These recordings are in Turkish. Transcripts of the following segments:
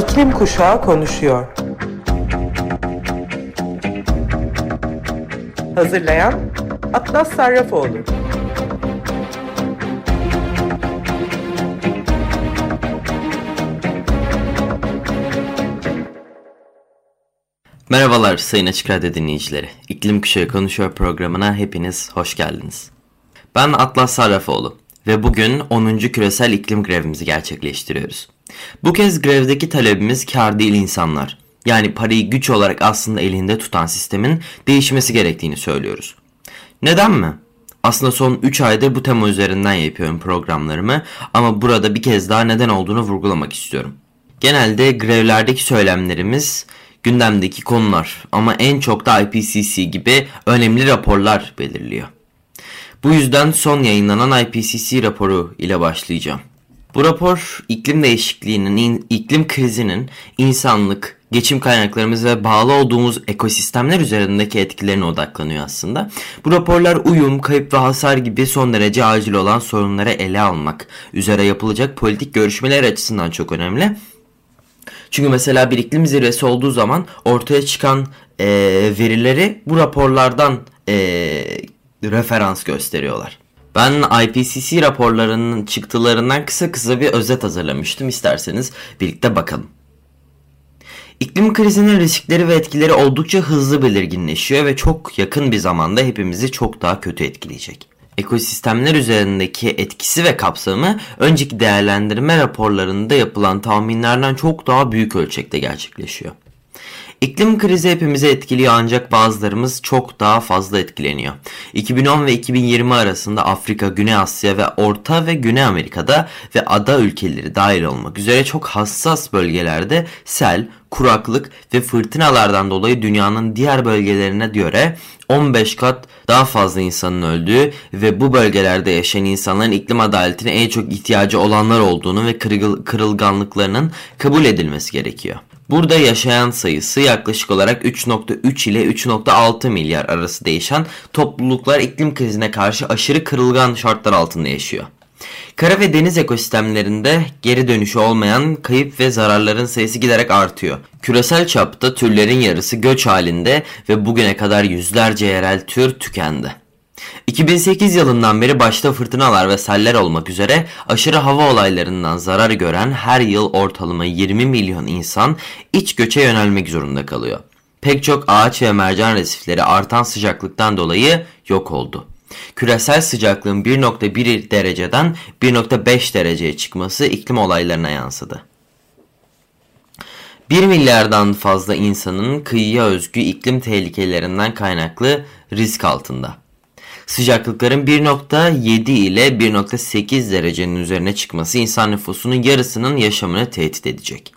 İklim Kuşağı konuşuyor. Hazırlayan Atlas Sarrafoğlu. Merhabalar Sayın Açık Radyo dinleyicileri. İklim Kuşağı Konuşuyor programına hepiniz hoş geldiniz. Ben Atlas Sarrafoğlu ve bugün 10. küresel iklim grevimizi gerçekleştiriyoruz. Bu kez grevdeki talebimiz kar değil insanlar. Yani parayı güç olarak aslında elinde tutan sistemin değişmesi gerektiğini söylüyoruz. Neden mi? Aslında son 3 aydır bu tema üzerinden yapıyorum programlarımı ama burada bir kez daha neden olduğunu vurgulamak istiyorum. Genelde grevlerdeki söylemlerimiz gündemdeki konular ama en çok da IPCC gibi önemli raporlar belirliyor. Bu yüzden son yayınlanan IPCC raporu ile başlayacağım. Bu rapor iklim değişikliğinin, iklim krizinin insanlık, geçim kaynaklarımız ve bağlı olduğumuz ekosistemler üzerindeki etkilerine odaklanıyor aslında. Bu raporlar uyum, kayıp ve hasar gibi son derece acil olan sorunları ele almak üzere yapılacak politik görüşmeler açısından çok önemli. Çünkü mesela bir iklim zirvesi olduğu zaman ortaya çıkan e, verileri bu raporlardan e, referans gösteriyorlar. Ben IPCC raporlarının çıktılarından kısa kısa bir özet hazırlamıştım. İsterseniz birlikte bakalım. İklim krizinin riskleri ve etkileri oldukça hızlı belirginleşiyor ve çok yakın bir zamanda hepimizi çok daha kötü etkileyecek. Ekosistemler üzerindeki etkisi ve kapsamı önceki değerlendirme raporlarında yapılan tahminlerden çok daha büyük ölçekte gerçekleşiyor. İklim krizi hepimizi etkiliyor ancak bazılarımız çok daha fazla etkileniyor. 2010 ve 2020 arasında Afrika, Güney Asya ve Orta ve Güney Amerika'da ve ada ülkeleri dahil olmak üzere çok hassas bölgelerde sel, kuraklık ve fırtınalardan dolayı dünyanın diğer bölgelerine göre 15 kat daha fazla insanın öldüğü ve bu bölgelerde yaşayan insanların iklim adaletine en çok ihtiyacı olanlar olduğunu ve kırılganlıklarının kabul edilmesi gerekiyor. Burada yaşayan sayısı yaklaşık olarak 3.3 ile 3.6 milyar arası değişen topluluklar iklim krizine karşı aşırı kırılgan şartlar altında yaşıyor. Kara ve deniz ekosistemlerinde geri dönüşü olmayan kayıp ve zararların sayısı giderek artıyor. Küresel çapta türlerin yarısı göç halinde ve bugüne kadar yüzlerce yerel tür tükendi. 2008 yılından beri başta fırtınalar ve seller olmak üzere aşırı hava olaylarından zarar gören her yıl ortalama 20 milyon insan iç göçe yönelmek zorunda kalıyor. Pek çok ağaç ve mercan resifleri artan sıcaklıktan dolayı yok oldu. Küresel sıcaklığın 1.1 dereceden 1.5 dereceye çıkması iklim olaylarına yansıdı. 1 milyardan fazla insanın kıyıya özgü iklim tehlikelerinden kaynaklı risk altında. Sıcaklıkların 1.7 ile 1.8 derecenin üzerine çıkması insan nüfusunun yarısının yaşamını tehdit edecek.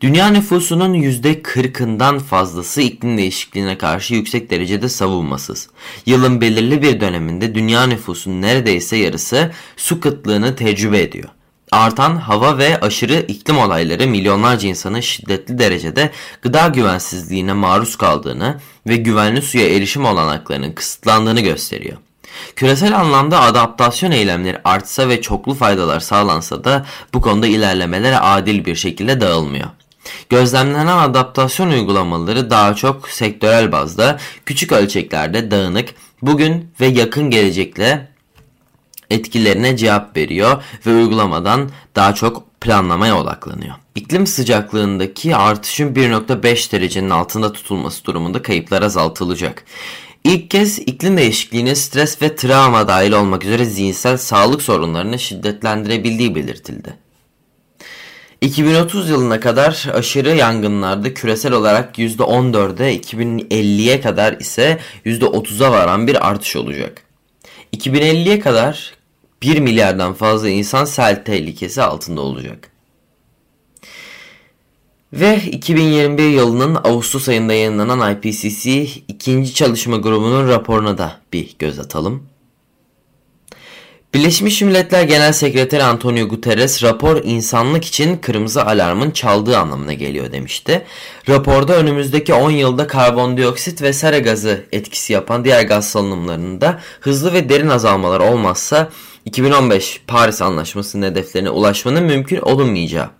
Dünya nüfusunun %40'ından fazlası iklim değişikliğine karşı yüksek derecede savunmasız. Yılın belirli bir döneminde dünya nüfusunun neredeyse yarısı su kıtlığını tecrübe ediyor. Artan hava ve aşırı iklim olayları milyonlarca insanın şiddetli derecede gıda güvensizliğine maruz kaldığını ve güvenli suya erişim olanaklarının kısıtlandığını gösteriyor. Küresel anlamda adaptasyon eylemleri artsa ve çoklu faydalar sağlansa da bu konuda ilerlemeler adil bir şekilde dağılmıyor. Gözlemlenen adaptasyon uygulamaları daha çok sektörel bazda, küçük ölçeklerde dağınık, bugün ve yakın gelecekle etkilerine cevap veriyor ve uygulamadan daha çok planlamaya odaklanıyor. İklim sıcaklığındaki artışın 1.5 derecenin altında tutulması durumunda kayıplar azaltılacak. İlk kez iklim değişikliğinin stres ve travma dahil olmak üzere zihinsel sağlık sorunlarını şiddetlendirebildiği belirtildi. 2030 yılına kadar aşırı yangınlarda küresel olarak %14'e 2050'ye kadar ise %30'a varan bir artış olacak. 2050'ye kadar 1 milyardan fazla insan sel tehlikesi altında olacak. Ve 2021 yılının Ağustos ayında yayınlanan IPCC ikinci çalışma grubunun raporuna da bir göz atalım. Birleşmiş Milletler Genel Sekreteri Antonio Guterres rapor insanlık için kırmızı alarmın çaldığı anlamına geliyor demişti. Raporda önümüzdeki 10 yılda karbondioksit ve sera gazı etkisi yapan diğer gaz salınımlarında hızlı ve derin azalmalar olmazsa 2015 Paris Anlaşması'nın hedeflerine ulaşmanın mümkün olunmayacağı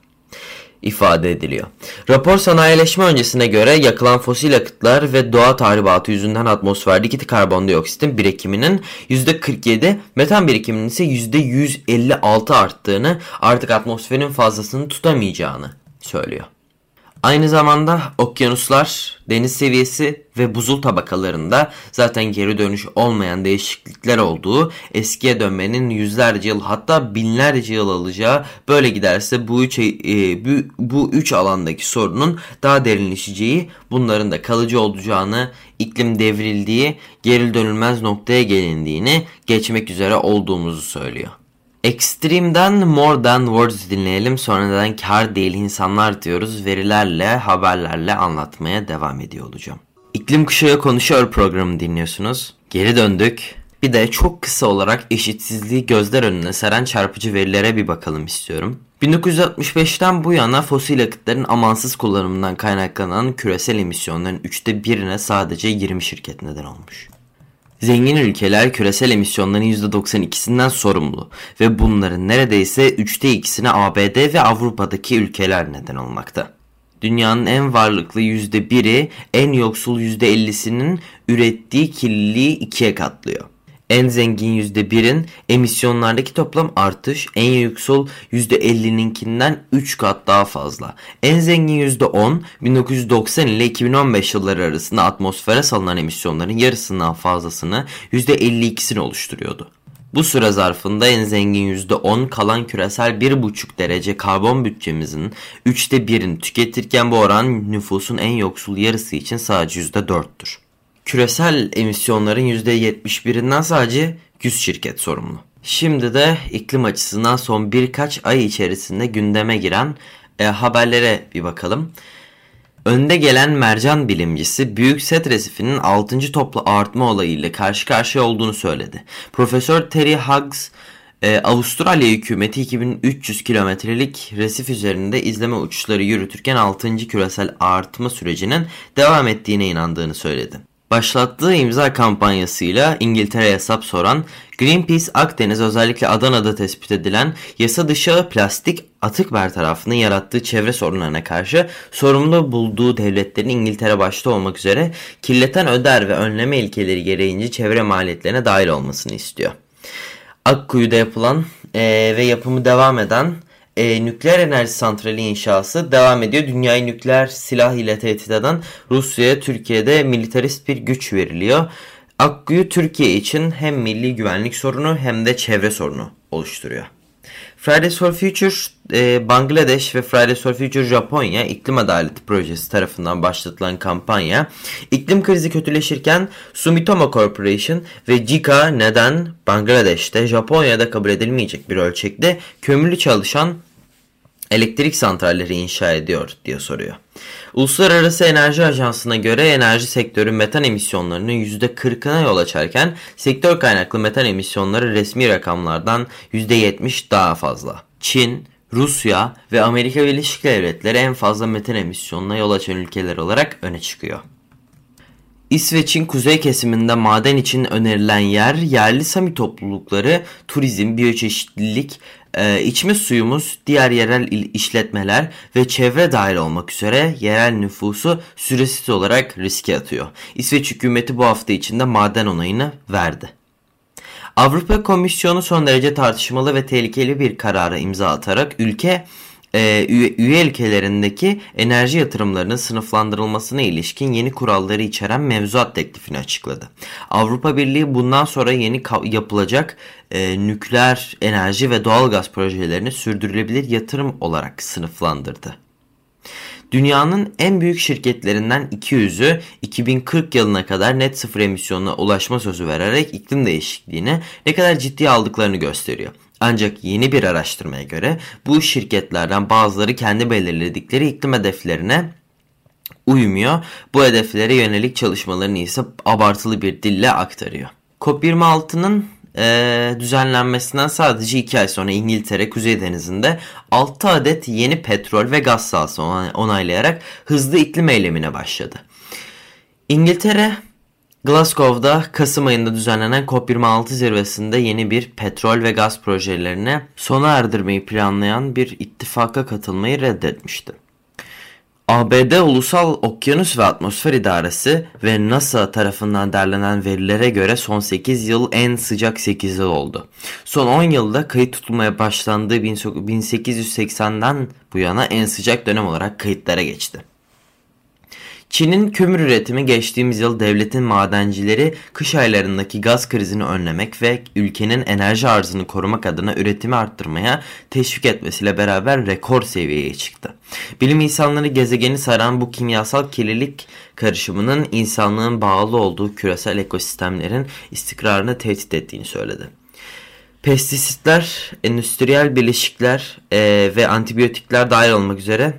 ifade ediliyor. Rapor sanayileşme öncesine göre yakılan fosil yakıtlar ve doğa tahribatı yüzünden atmosferdeki karbondioksitin birikiminin %47, metan birikiminin ise %156 arttığını, artık atmosferin fazlasını tutamayacağını söylüyor. Aynı zamanda okyanuslar, deniz seviyesi ve buzul tabakalarında zaten geri dönüş olmayan değişiklikler olduğu, eskiye dönmenin yüzlerce yıl hatta binlerce yıl alacağı böyle giderse bu üç, e, bu, bu üç alandaki sorunun daha derinleşeceği, bunların da kalıcı olacağını, iklim devrildiği, geri dönülmez noktaya gelindiğini, geçmek üzere olduğumuzu söylüyor. Extreme'den More Than Words dinleyelim. Sonra neden kar değil insanlar diyoruz. Verilerle, haberlerle anlatmaya devam ediyor olacağım. İklim Kuşağı Konuşuyor programı dinliyorsunuz. Geri döndük. Bir de çok kısa olarak eşitsizliği gözler önüne seren çarpıcı verilere bir bakalım istiyorum. 1965'ten bu yana fosil yakıtların amansız kullanımından kaynaklanan küresel emisyonların üçte birine sadece 20 şirket neden olmuş. Zengin ülkeler küresel emisyonların %92'sinden sorumlu ve bunların neredeyse 3'te 2'sine ABD ve Avrupa'daki ülkeler neden olmakta. Dünyanın en varlıklı %1'i en yoksul %50'sinin ürettiği kirliliği ikiye katlıyor. En zengin %1'in emisyonlardaki toplam artış en yüksel %50'ninkinden 3 kat daha fazla. En zengin %10 1990 ile 2015 yılları arasında atmosfere salınan emisyonların yarısından fazlasını %52'sini oluşturuyordu. Bu süre zarfında en zengin %10 kalan küresel 1,5 derece karbon bütçemizin 3'te 1'ini tüketirken bu oran nüfusun en yoksul yarısı için sadece %4'tür küresel emisyonların %71'inden sadece 100 şirket sorumlu. Şimdi de iklim açısından son birkaç ay içerisinde gündeme giren e, haberlere bir bakalım. Önde gelen mercan bilimcisi Büyük Set Resifi'nin 6. toplu artma olayıyla karşı karşıya olduğunu söyledi. Profesör Terry Huggs ee, Avustralya hükümeti 2300 kilometrelik resif üzerinde izleme uçuşları yürütürken 6. küresel artma sürecinin devam ettiğine inandığını söyledi. Başlattığı imza kampanyasıyla İngiltere'ye hesap soran Greenpeace Akdeniz özellikle Adana'da tespit edilen yasa dışı plastik atık bertarafının yarattığı çevre sorunlarına karşı sorumlu bulduğu devletlerin İngiltere başta olmak üzere kirleten öder ve önleme ilkeleri gereğince çevre maliyetlerine dahil olmasını istiyor. Akkuyu'da yapılan e, ve yapımı devam eden e, nükleer enerji santrali inşası devam ediyor. Dünyayı nükleer silah ile tehdit eden Rusya'ya Türkiye'de militarist bir güç veriliyor. Akkuyu Türkiye için hem milli güvenlik sorunu hem de çevre sorunu oluşturuyor. Fridays for Future e, Bangladeş ve Fridays for Future Japonya iklim adaleti projesi tarafından başlatılan kampanya iklim krizi kötüleşirken Sumitomo Corporation ve JICA neden Bangladeş'te Japonya'da kabul edilmeyecek bir ölçekte kömürlü çalışan elektrik santralleri inşa ediyor diye soruyor. Uluslararası Enerji Ajansı'na göre enerji sektörü metan emisyonlarının %40'ına yol açarken sektör kaynaklı metan emisyonları resmi rakamlardan %70 daha fazla. Çin, Rusya ve Amerika Birleşik Devletleri en fazla metan emisyonuna yol açan ülkeler olarak öne çıkıyor. İsveç'in kuzey kesiminde maden için önerilen yer yerli Sami toplulukları, turizm, biyoçeşitlilik, e, içme suyumuz, diğer yerel işletmeler ve çevre dahil olmak üzere yerel nüfusu süresiz olarak riske atıyor. İsveç hükümeti bu hafta içinde maden onayını verdi. Avrupa Komisyonu son derece tartışmalı ve tehlikeli bir karara imza atarak ülke e, üye, ülkelerindeki enerji yatırımlarının sınıflandırılmasına ilişkin yeni kuralları içeren mevzuat teklifini açıkladı. Avrupa Birliği bundan sonra yeni yapılacak e, nükleer enerji ve doğalgaz projelerini sürdürülebilir yatırım olarak sınıflandırdı. Dünyanın en büyük şirketlerinden 200'ü 2040 yılına kadar net sıfır emisyonuna ulaşma sözü vererek iklim değişikliğini ne kadar ciddi aldıklarını gösteriyor. Ancak yeni bir araştırmaya göre bu şirketlerden bazıları kendi belirledikleri iklim hedeflerine uymuyor. Bu hedeflere yönelik çalışmalarını ise abartılı bir dille aktarıyor. COP26'nın e, düzenlenmesinden sadece 2 ay sonra İngiltere Kuzey Denizi'nde 6 adet yeni petrol ve gaz sahası onaylayarak hızlı iklim eylemine başladı. İngiltere Glasgow'da Kasım ayında düzenlenen COP26 zirvesinde yeni bir petrol ve gaz projelerine sona erdirmeyi planlayan bir ittifaka katılmayı reddetmişti. ABD Ulusal Okyanus ve Atmosfer İdaresi ve NASA tarafından derlenen verilere göre son 8 yıl en sıcak 8 yıl oldu. Son 10 yılda kayıt tutulmaya başlandığı 1880'den bu yana en sıcak dönem olarak kayıtlara geçti. Çin'in kömür üretimi geçtiğimiz yıl devletin madencileri kış aylarındaki gaz krizini önlemek ve ülkenin enerji arzını korumak adına üretimi arttırmaya teşvik etmesiyle beraber rekor seviyeye çıktı. Bilim insanları gezegeni saran bu kimyasal kirlilik karışımının insanlığın bağlı olduğu küresel ekosistemlerin istikrarını tehdit ettiğini söyledi. Pestisitler, endüstriyel bileşikler e, ve antibiyotikler dahil olmak üzere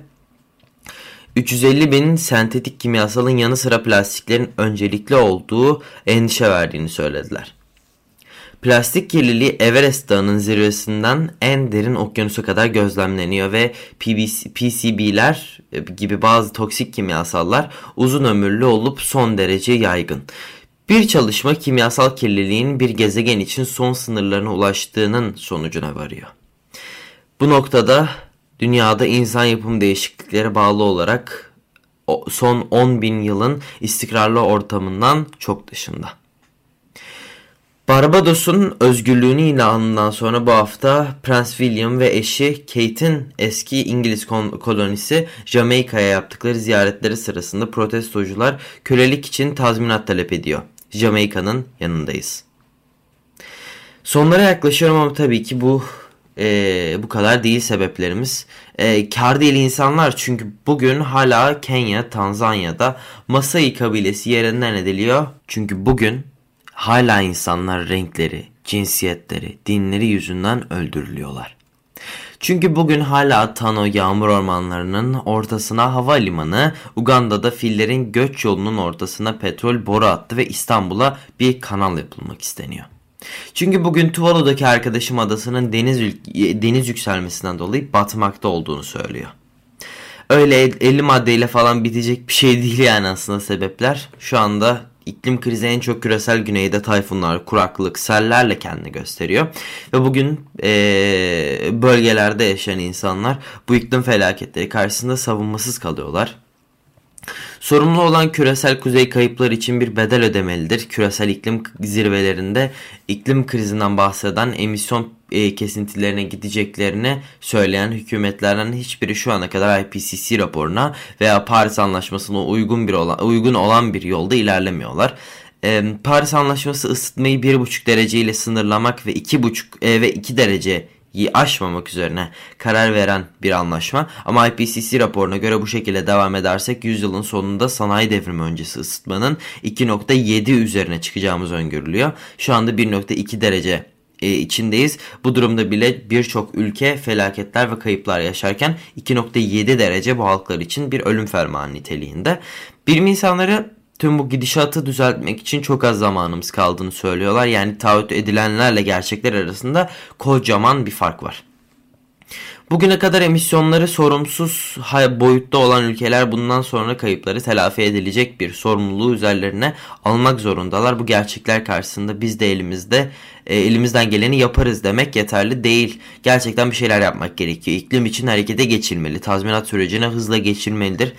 350 bin sentetik kimyasalın yanı sıra plastiklerin öncelikli olduğu endişe verdiğini söylediler. Plastik kirliliği Everest Dağı'nın zirvesinden en derin okyanusa kadar gözlemleniyor ve PBC, PCB'ler gibi bazı toksik kimyasallar uzun ömürlü olup son derece yaygın. Bir çalışma kimyasal kirliliğin bir gezegen için son sınırlarına ulaştığının sonucuna varıyor. Bu noktada dünyada insan yapım değişikliklere bağlı olarak son 10 bin yılın istikrarlı ortamından çok dışında. Barbados'un özgürlüğünü ilanından sonra bu hafta Prens William ve eşi Kate'in eski İngiliz kolonisi Jamaika'ya yaptıkları ziyaretleri sırasında protestocular kölelik için tazminat talep ediyor. Jamaika'nın yanındayız. Sonlara yaklaşıyorum ama tabii ki bu e, bu kadar değil sebeplerimiz. E, kar değil insanlar çünkü bugün hala Kenya, Tanzanya'da Masai kabilesi yerinden ediliyor. Çünkü bugün hala insanlar renkleri, cinsiyetleri, dinleri yüzünden öldürülüyorlar. Çünkü bugün hala Tano yağmur ormanlarının ortasına havalimanı, Uganda'da fillerin göç yolunun ortasına petrol boru attı ve İstanbul'a bir kanal yapılmak isteniyor. Çünkü bugün Tuvalu'daki arkadaşım adasının deniz, deniz yükselmesinden dolayı batmakta olduğunu söylüyor. Öyle 50 maddeyle falan bitecek bir şey değil yani aslında sebepler. Şu anda iklim krizi en çok küresel güneyde tayfunlar, kuraklık, sellerle kendini gösteriyor. Ve bugün e, bölgelerde yaşayan insanlar bu iklim felaketleri karşısında savunmasız kalıyorlar. Sorumlu olan küresel kuzey kayıpları için bir bedel ödemelidir. Küresel iklim zirvelerinde iklim krizinden bahseden emisyon e, kesintilerine gideceklerini söyleyen hükümetlerden hiçbiri şu ana kadar IPCC raporuna veya Paris Anlaşması'na uygun bir olan, uygun olan bir yolda ilerlemiyorlar. E, Paris Anlaşması ısıtmayı 1,5 derece ile sınırlamak ve 2,5 e, ve 2 derece aşmamak üzerine karar veren bir anlaşma. Ama IPCC raporuna göre bu şekilde devam edersek yüzyılın sonunda sanayi devrimi öncesi ısıtmanın 2.7 üzerine çıkacağımız öngörülüyor. Şu anda 1.2 derece e, içindeyiz. Bu durumda bile birçok ülke felaketler ve kayıplar yaşarken 2.7 derece bu halklar için bir ölüm fermanı niteliğinde. Bilim insanları tüm bu gidişatı düzeltmek için çok az zamanımız kaldığını söylüyorlar. Yani taahhüt edilenlerle gerçekler arasında kocaman bir fark var. Bugüne kadar emisyonları sorumsuz boyutta olan ülkeler bundan sonra kayıpları telafi edilecek bir sorumluluğu üzerlerine almak zorundalar. Bu gerçekler karşısında biz de elimizde e, elimizden geleni yaparız demek yeterli değil. Gerçekten bir şeyler yapmak gerekiyor. İklim için harekete geçilmeli. Tazminat sürecine hızla geçilmelidir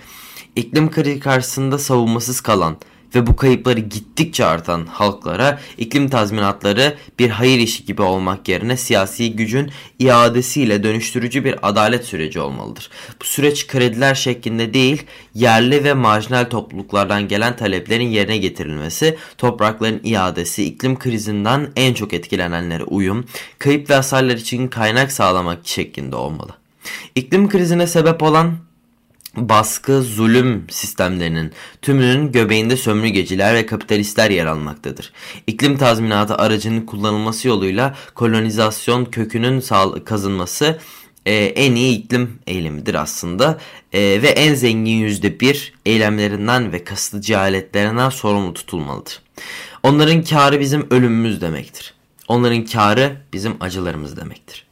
iklim krizi karşısında savunmasız kalan ve bu kayıpları gittikçe artan halklara iklim tazminatları bir hayır işi gibi olmak yerine siyasi gücün iadesiyle dönüştürücü bir adalet süreci olmalıdır. Bu süreç krediler şeklinde değil, yerli ve marjinal topluluklardan gelen taleplerin yerine getirilmesi, toprakların iadesi, iklim krizinden en çok etkilenenlere uyum, kayıp ve hasarlar için kaynak sağlamak şeklinde olmalı. İklim krizine sebep olan baskı, zulüm sistemlerinin tümünün göbeğinde sömürgeciler ve kapitalistler yer almaktadır. İklim tazminatı aracının kullanılması yoluyla kolonizasyon kökünün kazınması e, en iyi iklim eylemidir aslında e, ve en zengin yüzde bir eylemlerinden ve kasıtlı cehaletlerinden sorumlu tutulmalıdır. Onların karı bizim ölümümüz demektir. Onların karı bizim acılarımız demektir.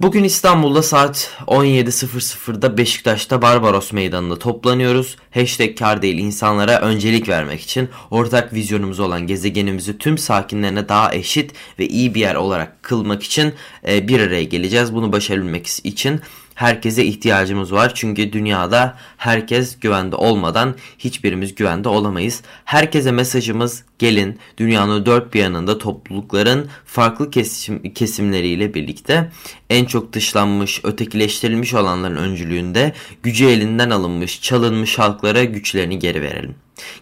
Bugün İstanbul'da saat 17.00'da Beşiktaş'ta Barbaros Meydanı'nda toplanıyoruz. Hashtag kar değil insanlara öncelik vermek için ortak vizyonumuz olan gezegenimizi tüm sakinlerine daha eşit ve iyi bir yer olarak kılmak için e, bir araya geleceğiz. Bunu başarabilmek için herkese ihtiyacımız var. Çünkü dünyada herkes güvende olmadan hiçbirimiz güvende olamayız. Herkese mesajımız gelin dünyanın dört bir yanında toplulukların farklı kesim, kesimleriyle birlikte en çok dışlanmış, ötekileştirilmiş olanların öncülüğünde gücü elinden alınmış, çalınmış halklara güçlerini geri verelim.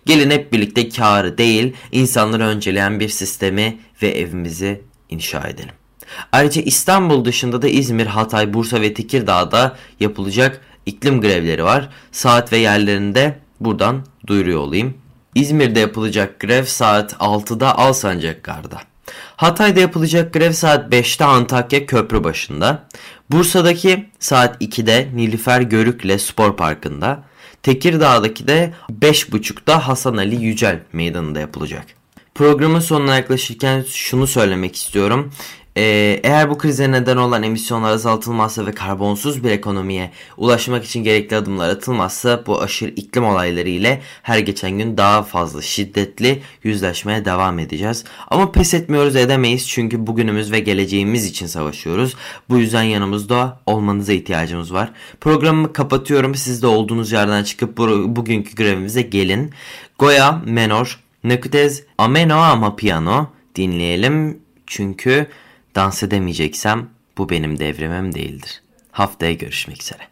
Gelin hep birlikte karı değil, insanları önceleyen bir sistemi ve evimizi inşa edelim. Ayrıca İstanbul dışında da İzmir, Hatay, Bursa ve Tekirdağ'da yapılacak iklim grevleri var. Saat ve yerlerinde buradan duyuruyor olayım. İzmir'de yapılacak grev saat 6'da Alsancaklar'da. Hatay'da yapılacak grev saat 5'te Antakya köprü başında. Bursa'daki saat 2'de Nilüfer Görükle Spor Parkı'nda. Tekirdağ'daki de 5.30'da Hasan Ali Yücel Meydanı'nda yapılacak. Programın sonuna yaklaşırken şunu söylemek istiyorum. Ee, eğer bu krize neden olan emisyonlar azaltılmazsa ve karbonsuz bir ekonomiye ulaşmak için gerekli adımlar atılmazsa bu aşırı iklim olayları ile her geçen gün daha fazla şiddetli yüzleşmeye devam edeceğiz. Ama pes etmiyoruz edemeyiz çünkü bugünümüz ve geleceğimiz için savaşıyoruz. Bu yüzden yanımızda olmanıza ihtiyacımız var. Programımı kapatıyorum. Siz de olduğunuz yerden çıkıp bu, bugünkü grevimize gelin. Goya, Menor, Nekutez, Ameno ama Piano dinleyelim. Çünkü Dans edemeyeceksem bu benim devrimim değildir. Haftaya görüşmek üzere.